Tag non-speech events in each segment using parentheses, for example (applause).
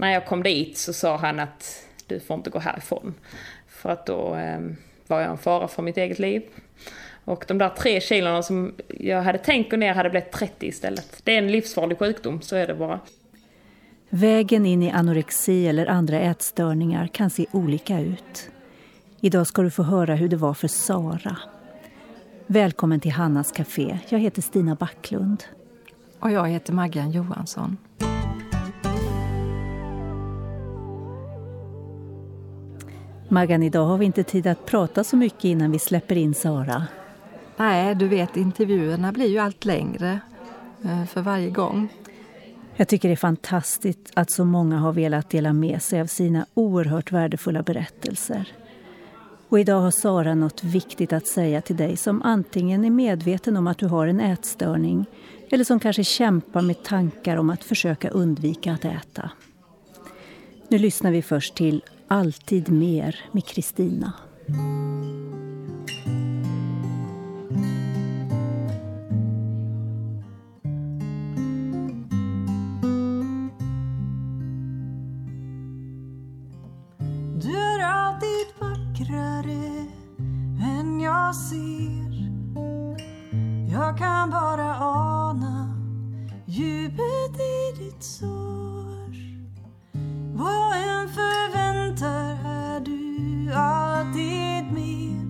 när jag kom dit så sa han att du får inte gå härifrån. För att då eh, var jag en fara för mitt eget liv. Och de där tre kilona som jag hade tänkt gå ner hade blivit 30 istället. Det är en livsfarlig sjukdom, så är det bara. Vägen in i anorexi eller andra ätstörningar kan se olika ut. Idag ska du få höra hur det var för Sara. Välkommen till Hannas Café. Jag heter Stina Backlund. Och jag heter Maggan Johansson. Maggan, idag har vi inte tid att prata så mycket innan vi släpper in Sara. Nej, du vet intervjuerna blir ju allt längre eh, för varje gång. Jag tycker det är fantastiskt att så många har velat dela med sig av sina oerhört värdefulla berättelser. Och idag har Sara något viktigt att säga till dig som antingen är medveten om att du har en ätstörning eller som kanske kämpar med tankar om att försöka undvika att äta. Nu lyssnar vi först till alltid mer med Kristina. Du är alltid vackrare än jag ser Jag kan bara ana djupet i ditt sår Vår alltid mer.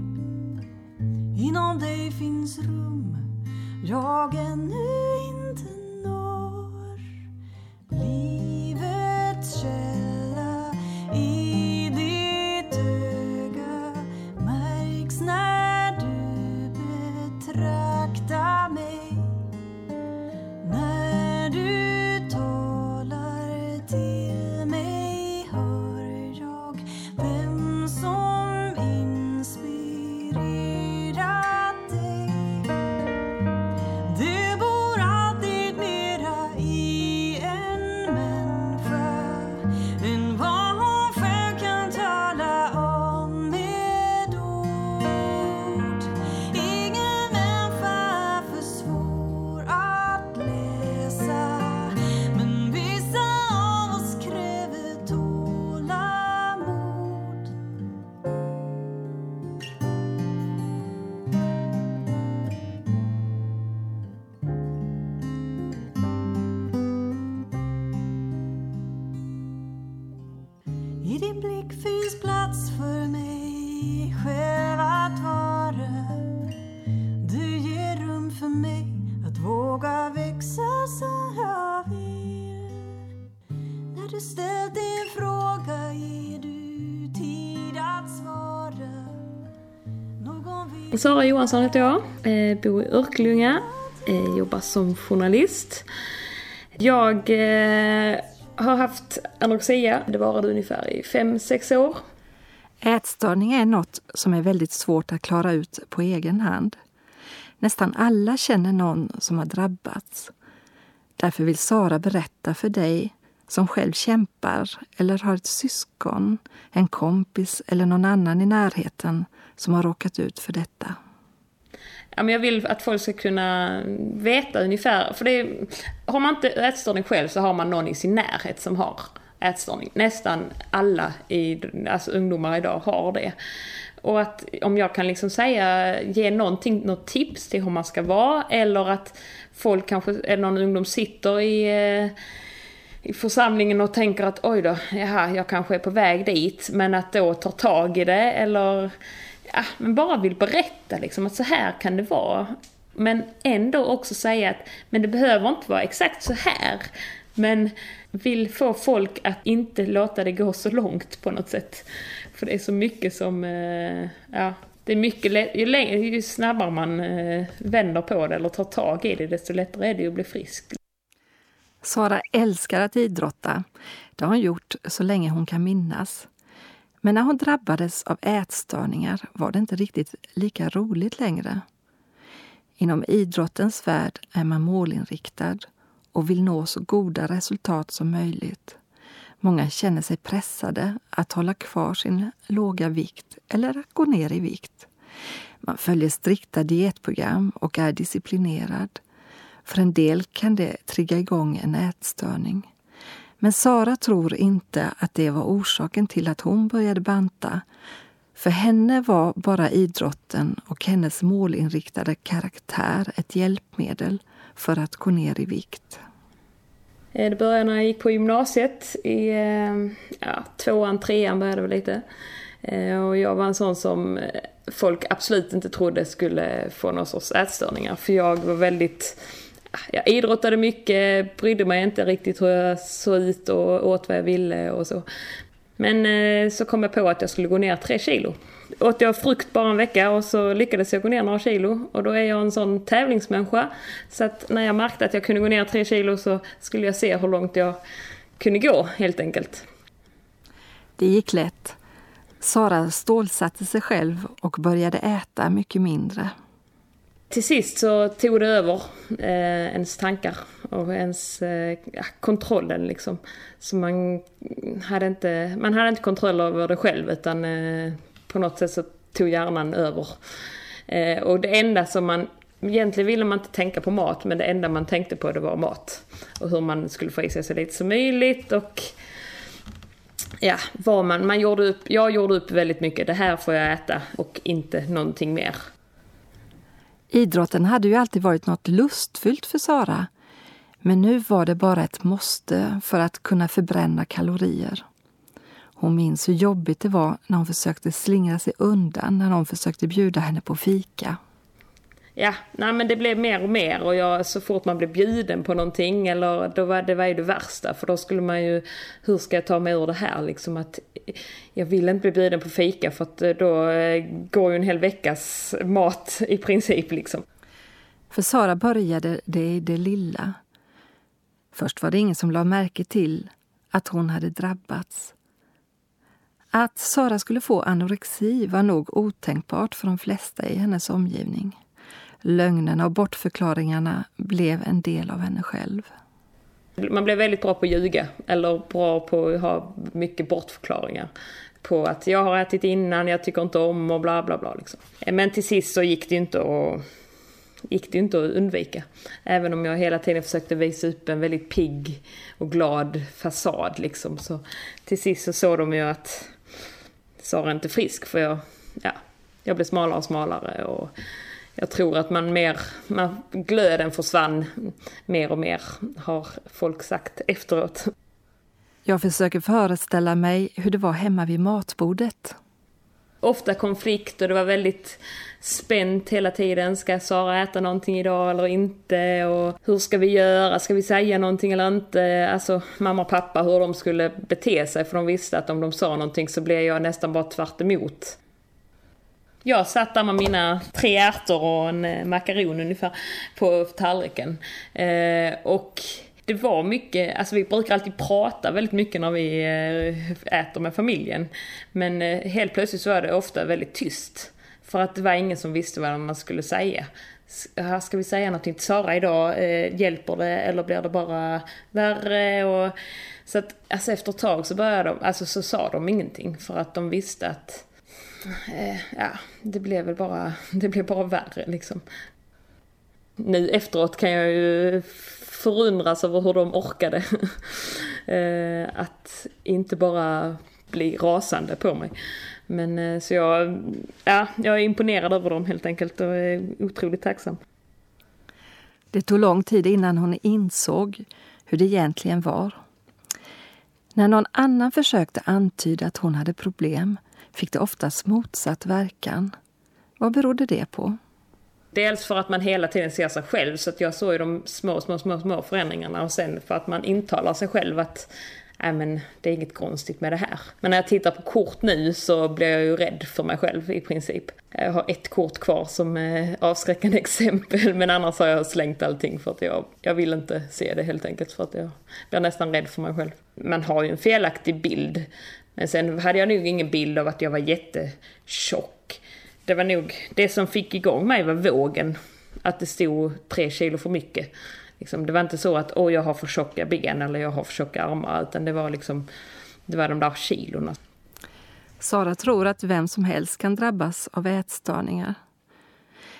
Inom dig finns rum jag ännu inte Sara Johansson heter jag, eh, bor i Örkelljunga, eh, jobbar som journalist. Jag eh, har haft anorexia, det varade ungefär i 5-6 år. Ätstörning är något som är väldigt svårt att klara ut på egen hand. Nästan alla känner någon som har drabbats. Därför vill Sara berätta för dig som själv kämpar eller har ett syskon, en kompis eller någon annan i närheten som har råkat ut för detta? Ja, men jag vill att folk ska kunna veta ungefär, för det har man inte ätstörning själv så har man någon i sin närhet som har ätstörning. Nästan alla i, alltså ungdomar idag har det. Och att om jag kan liksom säga, ge någonting, något tips till hur man ska vara eller att folk kanske, eller någon ungdom sitter i eh, i församlingen och tänker att oj då, jaha, jag kanske är på väg dit, men att då ta tag i det eller ja, men bara vill berätta liksom att så här kan det vara. Men ändå också säga att men det behöver inte vara exakt så här. Men vill få folk att inte låta det gå så långt på något sätt. För det är så mycket som, eh, ja, det är mycket, ju, längre, ju snabbare man eh, vänder på det eller tar tag i det, desto lättare är det att bli frisk. Sara älskar att idrotta. Det har hon gjort så länge hon kan minnas. Men när hon drabbades av ätstörningar var det inte riktigt lika roligt längre. Inom idrottens värld är man målinriktad och vill nå så goda resultat som möjligt. Många känner sig pressade att hålla kvar sin låga vikt eller att gå ner i vikt. Man följer strikta dietprogram och är disciplinerad. För en del kan det trigga igång en ätstörning. Men Sara tror inte att det var orsaken till att hon började banta. För henne var bara idrotten och hennes målinriktade karaktär ett hjälpmedel för att gå ner i vikt. Eh, det började när jag gick på gymnasiet. I eh, ja, tvåan, trean började det lite. Eh, och jag var en sån som folk absolut inte trodde skulle få någon sorts ätstörningar. För jag var väldigt... Jag idrottade mycket, brydde mig inte riktigt hur jag såg ut och åt vad jag ville och så. Men eh, så kom jag på att jag skulle gå ner tre kilo åt jag frukt bara en vecka och så lyckades jag gå ner några kilo. Och då är jag en sån tävlingsmänniska. Så att när jag märkte att jag kunde gå ner tre kilo så skulle jag se hur långt jag kunde gå helt enkelt. Det gick lätt. Sara stålsatte sig själv och började äta mycket mindre. Till sist så tog det över eh, ens tankar och ens eh, ja, kontrollen liksom. Så man hade, inte, man hade inte kontroll över det själv utan eh, på något sätt så tog hjärnan över. Eh, och det enda som man Egentligen ville man inte tänka på mat, men det enda man tänkte på det var mat. Och hur man skulle få i sig så lite som möjligt och ja, vad man, man gjorde upp, jag gjorde upp väldigt mycket, det här får jag äta och inte någonting mer. Idrotten hade ju alltid varit något lustfyllt för Sara. Men nu var det bara ett måste för att kunna förbränna kalorier. Hon minns hur jobbigt det var när hon försökte slingra sig undan när någon försökte bjuda henne på fika. Ja, nej men det blev mer och mer och jag, så fort man blev bjuden på någonting eller då var det var ju det värsta för då skulle man ju, hur ska jag ta mig ur det här liksom att jag vill inte bli bjuden på fika för att eh, då eh, går ju en hel veckas mat i princip liksom. För Sara började det i det lilla. Först var det ingen som la märke till att hon hade drabbats. Att Sara skulle få anorexi var nog otänkbart för de flesta i hennes omgivning. Lögnerna och bortförklaringarna blev en del av henne själv. Man blev väldigt bra på att ljuga, eller bra på att ha mycket bortförklaringar. På att jag har ätit innan, jag tycker inte om och bla bla bla. Liksom. Men till sist så gick det inte att gick det inte att undvika. Även om jag hela tiden försökte visa upp en väldigt pigg och glad fasad liksom. Så till sist så såg de ju att Sara inte frisk för jag, ja, jag blev smalare och smalare och jag tror att man mer, man, glöden försvann mer och mer har folk sagt efteråt. Jag försöker föreställa mig hur det var hemma vid matbordet. Ofta konflikt och det var väldigt spänt hela tiden. Ska Sara äta någonting idag eller inte? Och hur ska vi göra? Ska vi säga någonting eller inte? Alltså mamma och pappa, hur de skulle bete sig. För de visste att om de sa någonting så blev jag nästan bara tvärt emot. Jag satt där med mina tre ärtor och en eh, makaron ungefär på tallriken. Eh, och det var mycket, alltså vi brukar alltid prata väldigt mycket när vi eh, äter med familjen. Men eh, helt plötsligt så var det ofta väldigt tyst. För att det var ingen som visste vad man skulle säga. Ska vi säga någonting till Sara idag? Eh, hjälper det eller blir det bara värre? Och, så att alltså efter ett tag så började de, alltså så sa de ingenting för att de visste att eh, ja, det blev väl bara, det blev bara värre liksom. Nu efteråt kan jag ju förundras över hur de orkade (laughs) eh, att inte bara bli rasande på mig. Men eh, så jag, ja, jag är imponerad över dem helt enkelt och är otroligt tacksam. Det tog lång tid innan hon insåg hur det egentligen var. När någon annan försökte antyda att hon hade problem fick det oftast motsatt verkan. Vad berodde det på? Dels för att man hela tiden ser sig själv, så att jag såg ju de små, små, små, små förändringarna och sen för att man intalar sig själv att nej men det är inget konstigt med det här. Men när jag tittar på kort nu så blir jag ju rädd för mig själv i princip. Jag har ett kort kvar som eh, avskräckande (laughs) exempel men annars har jag slängt allting för att jag, jag vill inte se det helt enkelt för att jag blir nästan rädd för mig själv. Man har ju en felaktig bild. Men sen hade jag nog ingen bild av att jag var jättetjock. Det var nog, det som fick igång mig var vågen. Att det stod tre kilo för mycket. Liksom, det var inte så att åh jag har för tjocka ben eller jag har för tjocka armar utan det var liksom det var de där kilorna. Sara tror att vem som helst kan drabbas av ätstörningar.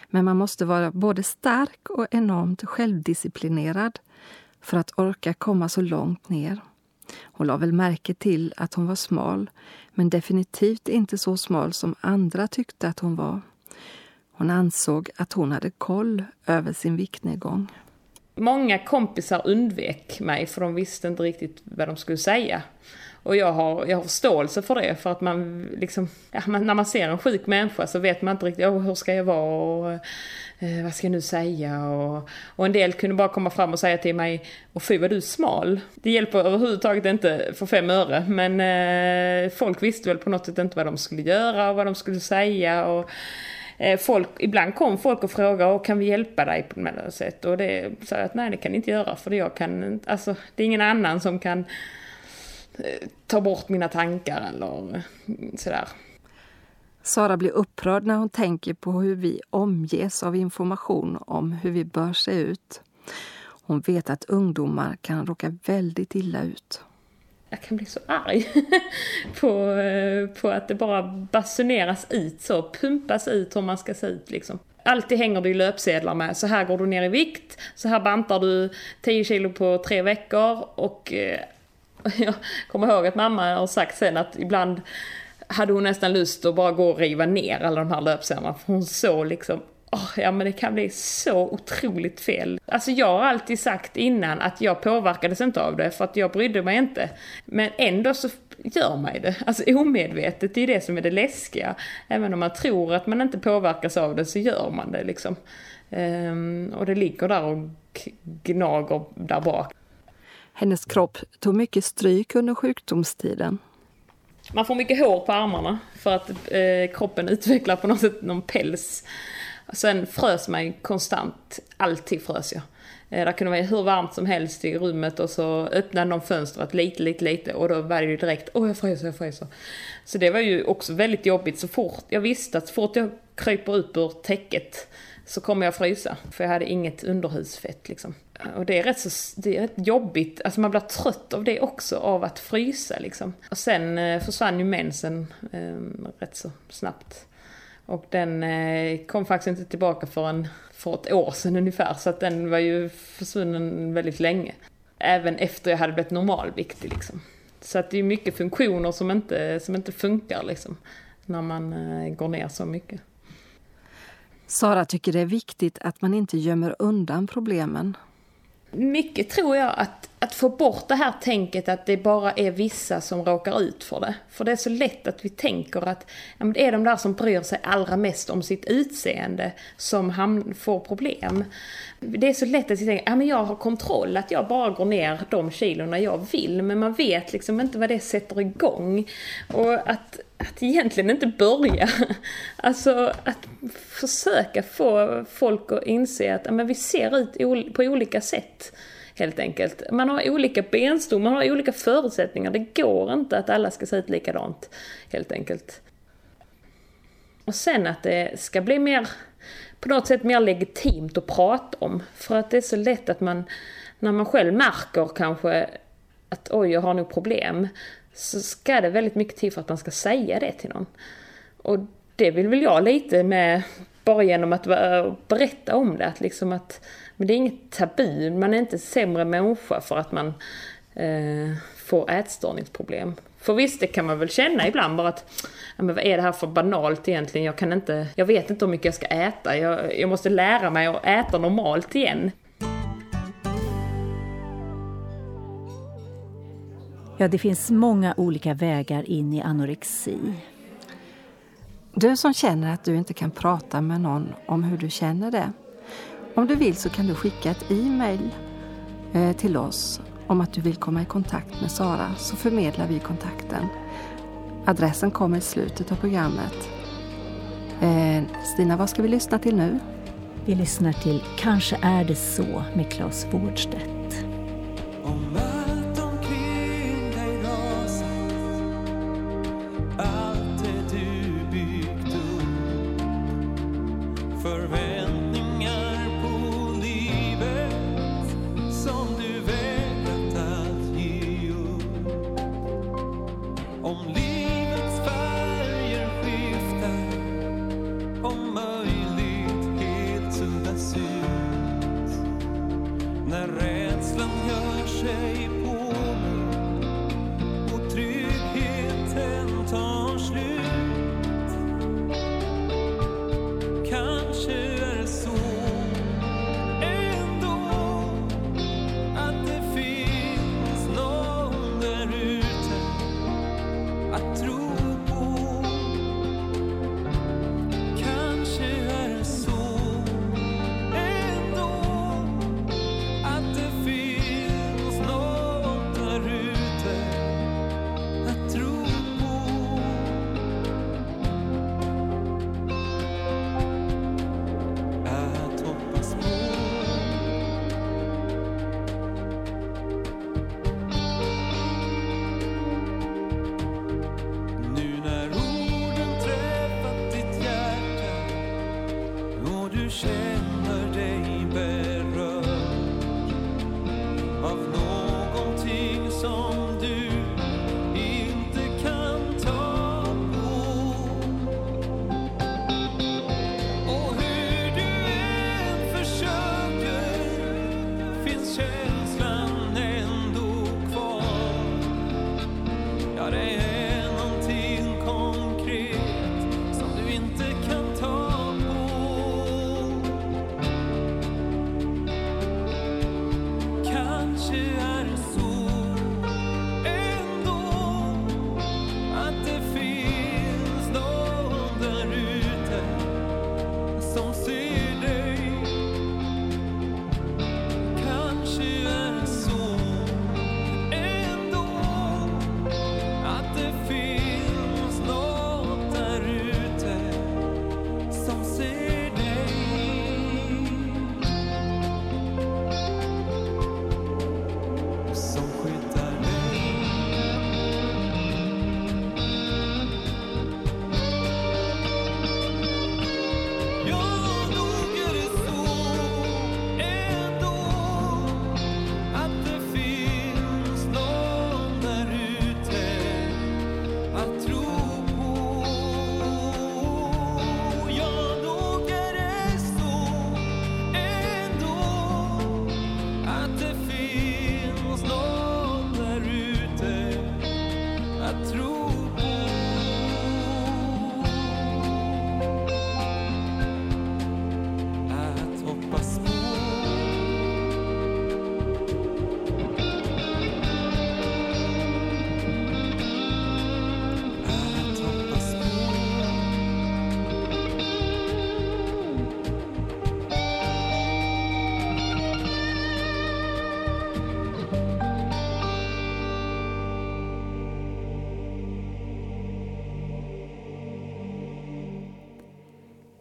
Men man måste vara både stark och enormt självdisciplinerad för att orka komma så långt ner. Hon la väl märke till att hon var smal, men definitivt inte så smal som andra tyckte att hon var. Hon ansåg att hon hade koll över sin viktnedgång. Många kompisar undvek mig för de visste inte riktigt vad de skulle säga. Och jag har, jag har förståelse för det, för att man liksom, ja, man, när man ser en sjuk människa så vet man inte riktigt, oh, hur ska jag vara och eh, vad ska jag nu säga? Och, och en del kunde bara komma fram och säga till mig, och fy vad du är smal. Det hjälper överhuvudtaget inte för fem öre, men eh, folk visste väl på något sätt inte vad de skulle göra och vad de skulle säga. Och, eh, Folk, ibland kom folk och frågade, kan vi hjälpa dig på något sätt? Och det sa jag att nej det kan ni inte göra för jag kan alltså det är ingen annan som kan ta bort mina tankar eller sådär. Sara blir upprörd när hon tänker på hur vi omges av information om hur vi bör se ut. Hon vet att ungdomar kan råka väldigt illa ut. Jag kan bli så arg (laughs) på, på att det bara basuneras ut så, pumpas ut hur man ska se ut liksom. Alltid hänger det ju löpsedlar med, så här går du ner i vikt, så här bantar du 10 kilo på tre veckor och eh, (laughs) jag kommer ihåg att mamma har sagt sen att ibland hade hon nästan lust att bara gå och riva ner alla de här löpsedlarna. För hon såg liksom, oh, ja men det kan bli så otroligt fel. Alltså jag har alltid sagt innan att jag påverkades inte av det för att jag brydde mig inte. Men ändå så gör man det. Alltså omedvetet, det är det som är det läskiga. Även om man tror att man inte påverkas av det så gör man det liksom. Um, och det ligger där och gnager där bak. Hennes kropp tog mycket stryk under sjukdomstiden. Man får mycket hår på armarna för att eh, kroppen utvecklar på något sätt någon päls. Sen frös man konstant, alltid frös jag. Eh, det kunde vara hur varmt som helst i rummet och så öppnade någon fönstret lite, lite, lite och då var det ju direkt, åh jag fryser, jag fryser. Så det var ju också väldigt jobbigt så fort, jag visste att så fort jag kryper upp ur täcket så kommer jag frysa. För jag hade inget underhusfett liksom. Och det är rätt, så, det är rätt jobbigt, alltså man blir trött av det också, av att frysa liksom. Och sen eh, försvann ju mensen eh, rätt så snabbt. Och den eh, kom faktiskt inte tillbaka förrän för ett år sedan ungefär, så att den var ju försvunnen väldigt länge. Även efter jag hade blivit normalviktig liksom. Så att det är mycket funktioner som inte, som inte funkar liksom, när man eh, går ner så mycket. Sara tycker det är viktigt att man inte gömmer undan problemen. Mycket tror jag att, att få bort det här tänket att det bara är vissa som råkar ut för det. För det är så lätt att vi tänker att ja, det är de där som bryr sig allra mest om sitt utseende som får problem. Det är så lätt att vi tänker att ja, jag har kontroll, att jag bara går ner de kilorna jag vill. Men man vet liksom inte vad det sätter igång. Och att att egentligen inte börja. (laughs) Alltså att försöka få folk att inse att men vi ser ut på olika sätt. Helt enkelt. Man har olika benstomme, man har olika förutsättningar. Det går inte att alla ska se ut likadant. Helt enkelt. Och sen att det ska bli mer, på något sätt mer legitimt att prata om. För att det är så lätt att man, när man själv märker kanske att oj, jag har nog problem så ska det väldigt mycket till för att man ska säga det till någon. Och det vill väl jag lite med, bara genom att berätta om det, att liksom att men det är inget tabu, man är inte sämre människa för att man eh, får ätstörningsproblem. För visst, det kan man väl känna ibland bara att, ja, men vad är det här för banalt egentligen? Jag kan inte, jag vet inte hur mycket jag ska äta. Jag, jag måste lära mig att äta normalt igen. Ja, det finns många olika vägar in i anorexi. Du som känner att du inte kan prata med någon om hur du känner det. Om du vill så kan du skicka ett e-mail eh, till oss om att du vill komma i kontakt med Sara så förmedlar vi kontakten. Adressen kommer i slutet av programmet. Eh, Stina, vad ska vi lyssna till nu? Vi lyssnar till Kanske är det så med Claes Wårdstedt. song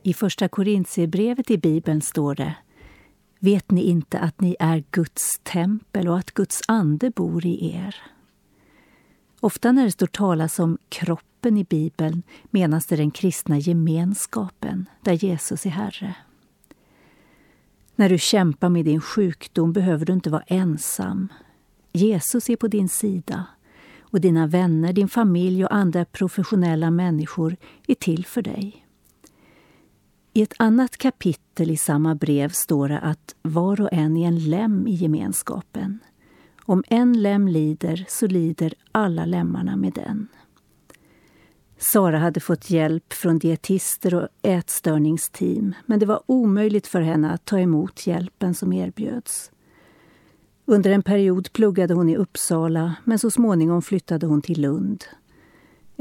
I Första Korintierbrevet i Bibeln står det Vet ni inte att ni är Guds tempel och att Guds ande bor i er? Ofta när det står talas om kroppen i Bibeln menas det den kristna gemenskapen där Jesus är Herre. När du kämpar med din sjukdom behöver du inte vara ensam. Jesus är på din sida och dina vänner, din familj och andra professionella människor är till för dig. I ett annat kapitel i samma brev står det att var och en är en lem i gemenskapen. Om en lem lider så lider alla lemmarna med den. Sara hade fått hjälp från dietister och ätstörningsteam men det var omöjligt för henne att ta emot hjälpen som erbjöds. Under en period pluggade hon i Uppsala men så småningom flyttade hon till Lund.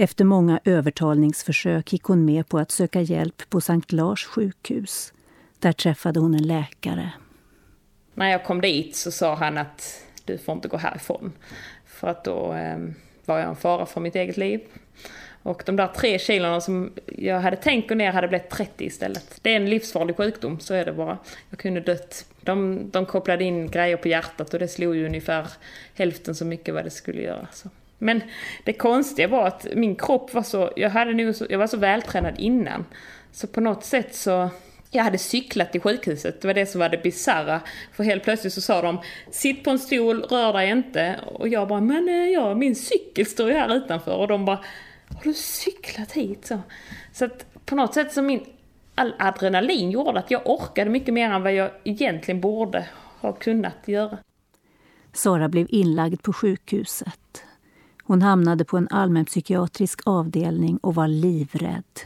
Efter många övertalningsförsök gick hon med på att söka hjälp på Sankt Lars sjukhus. Där träffade hon en läkare. När jag kom dit så sa han att du får inte gå härifrån. För att då eh, var jag en fara för mitt eget liv. Och de där tre kilona som jag hade tänkt gå ner hade blivit 30 istället. Det är en livsfarlig sjukdom, så är det bara. Jag kunde dött. De, de kopplade in grejer på hjärtat och det slog ju ungefär hälften så mycket vad det skulle göra. Så. Men det konstiga var att min kropp var så, jag, hade nog så, jag var så vältränad innan. Så på något sätt så, jag hade cyklat till sjukhuset, det var det som var det bisarra. För helt plötsligt så sa de, sitt på en stol, rör dig inte. Och jag bara, men eh, ja, min cykel står ju här utanför. Och de bara, har du cyklat hit? Så, så att på något sätt så min all adrenalin gjorde att jag orkade mycket mer än vad jag egentligen borde ha kunnat göra. Sara blev inlagd på sjukhuset. Hon hamnade på en allmänpsykiatrisk avdelning och var livrädd.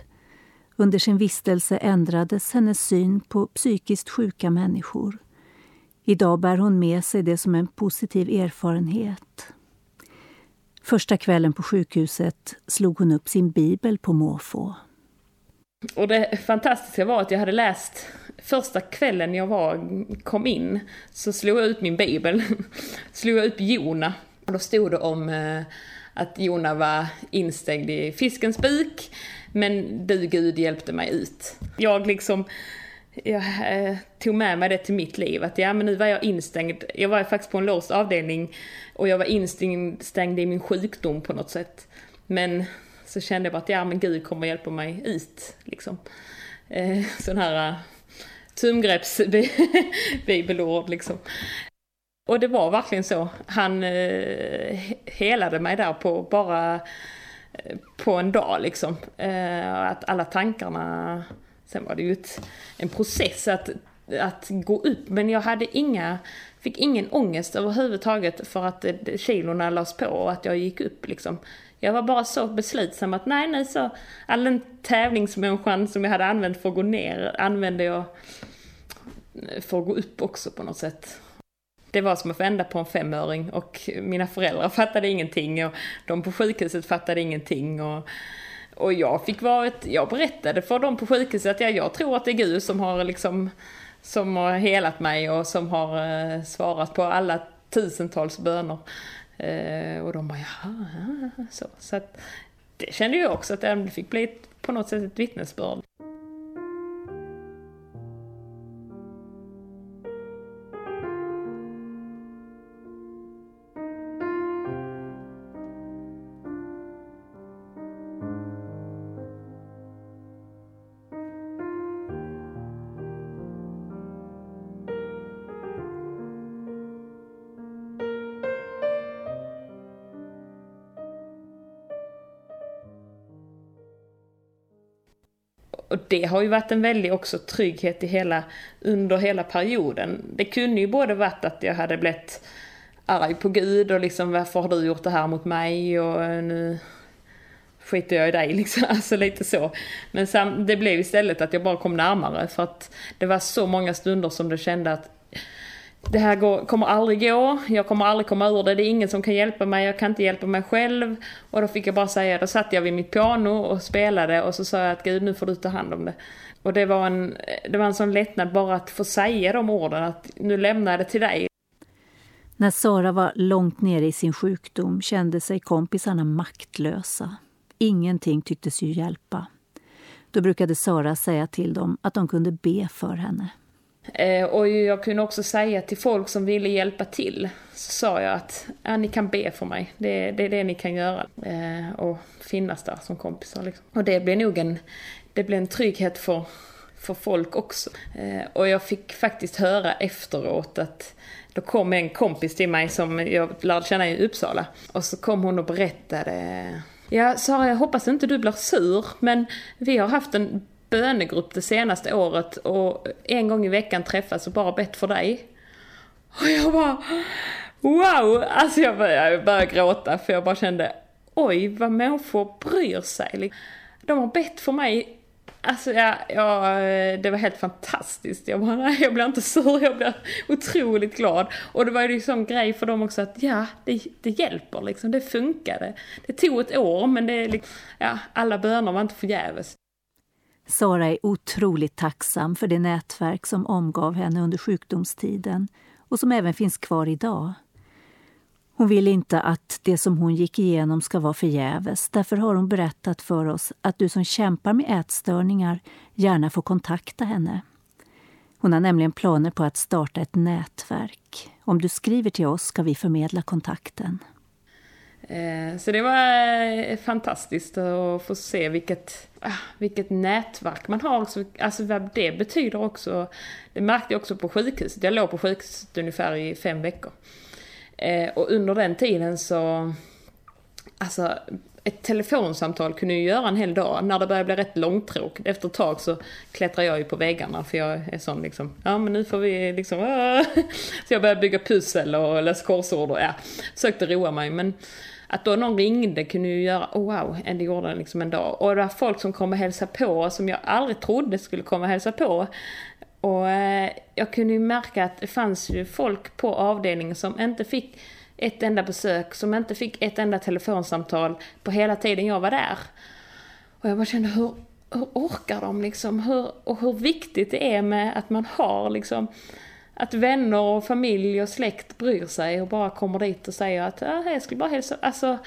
Under sin vistelse ändrades hennes syn på psykiskt sjuka människor. Idag bär hon med sig det som en positiv erfarenhet. Första kvällen på sjukhuset slog hon upp sin bibel på måfå. Och det fantastiska var att jag hade läst första kvällen jag var, kom in, så slog jag ut min bibel. (laughs) slog jag upp Jona. Och då stod det om eh, att Jona var instängd i fiskens buk, men du Gud hjälpte mig ut. Jag liksom, jag eh, tog med mig det till mitt liv, att ja men nu var jag instängd, jag var faktiskt på en låst avdelning och jag var instängd i min sjukdom på något sätt. Men så kände jag bara att ja men Gud kommer hjälpa mig ut liksom. Eh, sån här eh, tumgreppsbibelord (laughs) liksom. Och det var verkligen så. Han eh, helade mig där på bara eh, på en dag liksom. Eh, att alla tankarna, sen var det ju ett, en process att, att gå upp, men jag hade inga, fick ingen ångest överhuvudtaget för att eh, kilorna lades på och att jag gick upp liksom. Jag var bara så beslutsam att nej, nej, så all den tävlingsmänniskan som jag hade använt för att gå ner använde jag eh, för att gå upp också på något sätt det var som att vända på en femöring och mina föräldrar (laughs) fattade ingenting och de på sjukhuset fattade ingenting. Och, och jag fick vara ett, jag berättade för dem på sjukhuset att jag, jag tror att det är Gud som har liksom, som har helat mig och som har eh, svarat på alla tusentals böner. Eh, och de bara jaha, så. Så att det kände jag också att det fick bli på något sätt ett vittnesbörd. Och det har ju varit en väldig också trygghet i hela, under hela perioden. Det kunde ju både varit att jag hade blivit arg på Gud och liksom varför har du gjort det här mot mig och eh, nu skiter jag i dig (laughs) liksom, alltså lite så. Men sam, det blev istället att jag bara kom närmare för att det var så många stunder som det kände att det här går, kommer aldrig gå, jag kommer aldrig komma ur det, det är ingen som kan hjälpa mig, jag kan inte hjälpa mig själv. Och då fick jag bara säga, då satt jag vid mitt piano och spelade och så sa jag att gud nu får du ta hand om det. Och det var en, det var en sån lättnad bara att få säga de orden, att nu lämnar jag det till dig. När Sara var långt nere i sin sjukdom kände sig kompisarna maktlösa. Ingenting tycktes ju hjälpa. Då brukade Sara säga till dem att de kunde be för henne. Eh, och jag kunde också säga till folk som ville hjälpa till, så sa jag att ja, ni kan be för mig. Det, det är det ni kan göra. Eh, och finnas där som kompisar. Liksom. Och det blev nog en, det blev en trygghet för, för folk också. Eh, och jag fick faktiskt höra efteråt att då kom en kompis till mig som jag lärde känna i Uppsala. Och så kom hon och berättade Ja, Sara, jag hoppas inte du blir sur, men vi har haft en bönegrupp det senaste året och en gång i veckan träffas och bara bett för dig. Och jag bara, wow! Alltså jag började, började gråta för jag bara kände, oj vad människor bryr sig. Liksom. De har bett för mig Alltså ja, ja, det var helt fantastiskt. Jag bara, nej, jag blir inte sur, jag blir otroligt glad. Och det var ju liksom grej för dem också att ja, det, det hjälper liksom, det funkade. Det tog ett år men det liksom, ja, alla böner var inte förgäves. Sara är otroligt tacksam för det nätverk som omgav henne under sjukdomstiden och som även finns kvar idag. Hon vill inte att det som hon gick igenom ska vara förgäves. Därför har hon berättat för oss att du som kämpar med ätstörningar gärna får kontakta henne. Hon har nämligen planer på att starta ett nätverk. Om du skriver till oss ska vi förmedla kontakten. Eh, så det var eh, fantastiskt att få se vilket, ah, vilket nätverk man har. Alltså vad det betyder också. Det märkte jag också på sjukhuset. Jag låg på sjukhuset ungefär i fem veckor. Eh, och under den tiden så, alltså ett telefonsamtal kunde ju göra en hel dag. När det började bli rätt långtråkigt. Efter ett tag så klättrar jag ju på väggarna för jag är sån liksom, ja men nu får vi liksom, äh. (laughs) Så jag började bygga pussel och läsa korsord och ja, försökte roa mig. Men att då någon ringde kunde ju göra, oh wow, det gjorde den liksom en dag. Och det var folk som kom och hälsade på som jag aldrig trodde skulle komma och hälsa på. Och eh, jag kunde ju märka att det fanns ju folk på avdelningen som inte fick ett enda besök, som inte fick ett enda telefonsamtal på hela tiden jag var där. Och jag bara kände, hur, hur orkar de liksom? Hur, och hur viktigt det är med att man har liksom, att vänner och familj och släkt bryr sig och bara kommer dit och säger att ja, jag skulle bara hälsa. Alltså,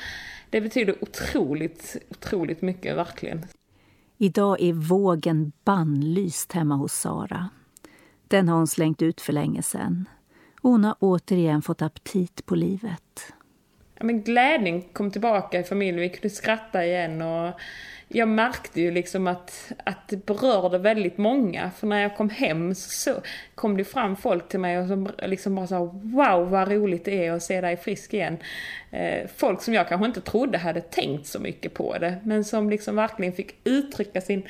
det betyder otroligt, otroligt mycket, verkligen. Idag är vågen bannlyst hemma hos Sara. Den har hon slängt ut för länge sedan. Och hon har återigen fått aptit på livet. Ja, men glädjen kom tillbaka i familjen, vi kunde skratta igen och jag märkte ju liksom att, att det berörde väldigt många. För när jag kom hem så kom det fram folk till mig och som liksom bara sa Wow vad roligt det är att se dig frisk igen. Eh, folk som jag kanske inte trodde hade tänkt så mycket på det. Men som liksom verkligen fick uttrycka sin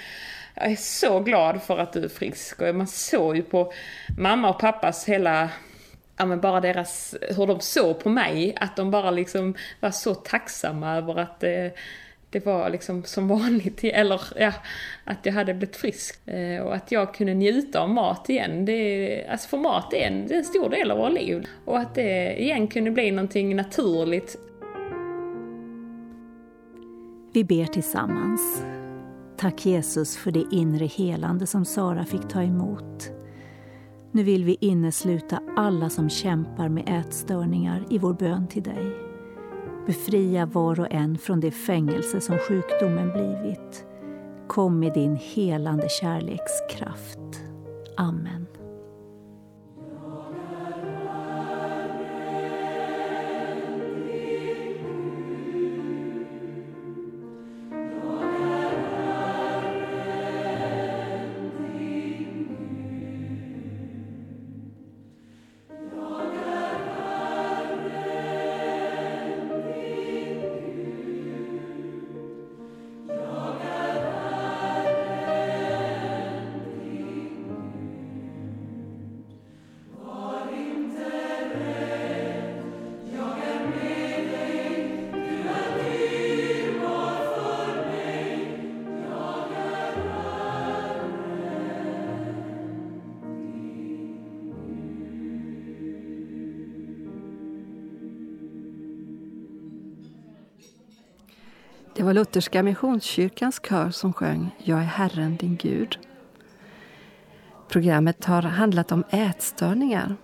jag är så glad för att du är frisk. Och man såg ju på mamma och pappas hela ja men bara deras, hur de såg på mig, att de bara liksom var så tacksamma över att eh, det var liksom som vanligt, eller ja, att jag hade blivit frisk. Eh, och att jag kunde njuta av mat igen. Det, alltså för mat är en, det är en stor del av våra liv. Och att det igen kunde bli någonting naturligt. Vi ber tillsammans. Tack Jesus för det inre helande som Sara fick ta emot. Nu vill vi innesluta alla som kämpar med ätstörningar i vår bön till dig. Befria var och en från det fängelse som sjukdomen blivit. Kom med din helande kärlekskraft. Amen. Det var Lutherska Missionskyrkans kör som sjöng Jag är Herren din Gud. Programmet har handlat om ätstörningar.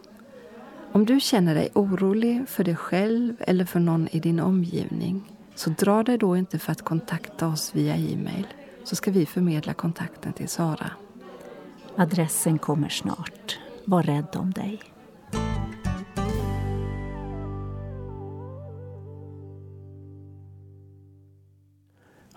Om du känner dig orolig för dig själv eller för någon i din omgivning så dra dig då inte för att kontakta oss via e-mail så ska vi förmedla kontakten till Sara. Adressen kommer snart. Var rädd om dig.